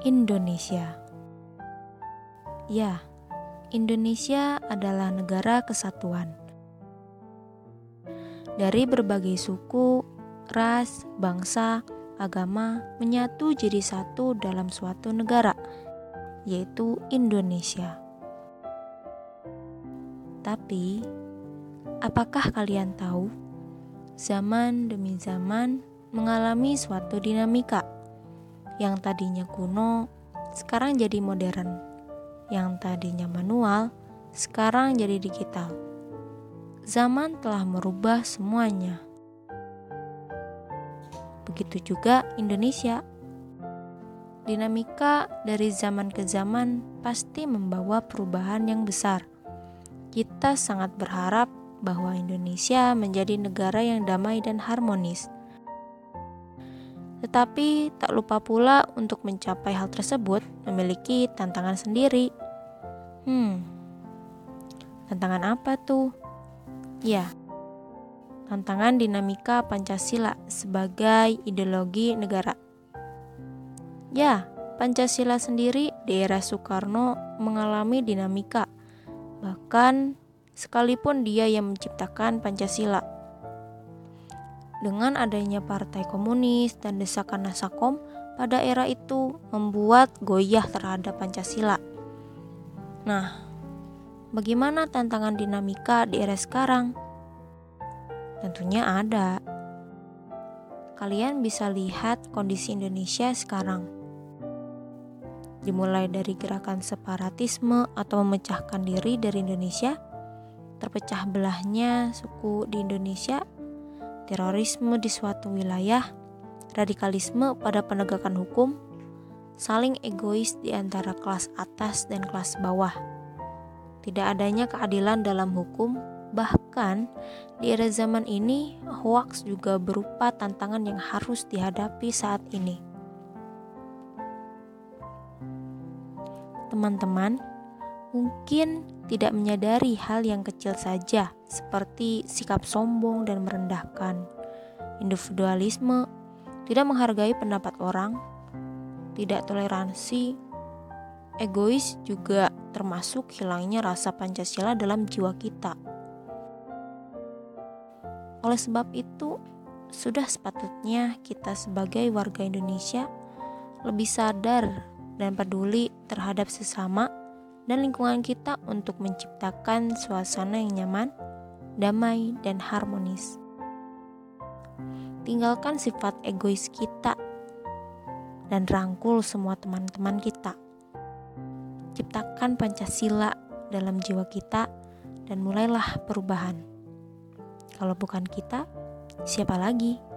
Indonesia. Ya, Indonesia adalah negara kesatuan. Dari berbagai suku, ras, bangsa, agama menyatu jadi satu dalam suatu negara, yaitu Indonesia. Tapi, apakah kalian tahu, zaman demi zaman mengalami suatu dinamika yang tadinya kuno, sekarang jadi modern. Yang tadinya manual, sekarang jadi digital. Zaman telah merubah semuanya. Begitu juga Indonesia. Dinamika dari zaman ke zaman pasti membawa perubahan yang besar. Kita sangat berharap bahwa Indonesia menjadi negara yang damai dan harmonis tetapi tak lupa pula untuk mencapai hal tersebut memiliki tantangan sendiri. Hmm, tantangan apa tuh? Ya, tantangan dinamika Pancasila sebagai ideologi negara. Ya, Pancasila sendiri di era Soekarno mengalami dinamika. Bahkan sekalipun dia yang menciptakan Pancasila dengan adanya partai komunis dan desakan Nasakom pada era itu membuat goyah terhadap Pancasila. Nah, bagaimana tantangan dinamika di era sekarang? Tentunya ada. Kalian bisa lihat kondisi Indonesia sekarang. Dimulai dari gerakan separatisme atau memecahkan diri dari Indonesia, terpecah belahnya suku di Indonesia terorisme di suatu wilayah, radikalisme pada penegakan hukum, saling egois di antara kelas atas dan kelas bawah. Tidak adanya keadilan dalam hukum, bahkan di era zaman ini, hoax juga berupa tantangan yang harus dihadapi saat ini. Teman-teman, mungkin tidak menyadari hal yang kecil saja, seperti sikap sombong dan merendahkan, individualisme, tidak menghargai pendapat orang, tidak toleransi, egois juga termasuk hilangnya rasa Pancasila dalam jiwa kita. Oleh sebab itu, sudah sepatutnya kita sebagai warga Indonesia lebih sadar dan peduli terhadap sesama dan lingkungan kita untuk menciptakan suasana yang nyaman, damai, dan harmonis. Tinggalkan sifat egois kita dan rangkul semua teman-teman kita. Ciptakan Pancasila dalam jiwa kita dan mulailah perubahan. Kalau bukan kita, siapa lagi?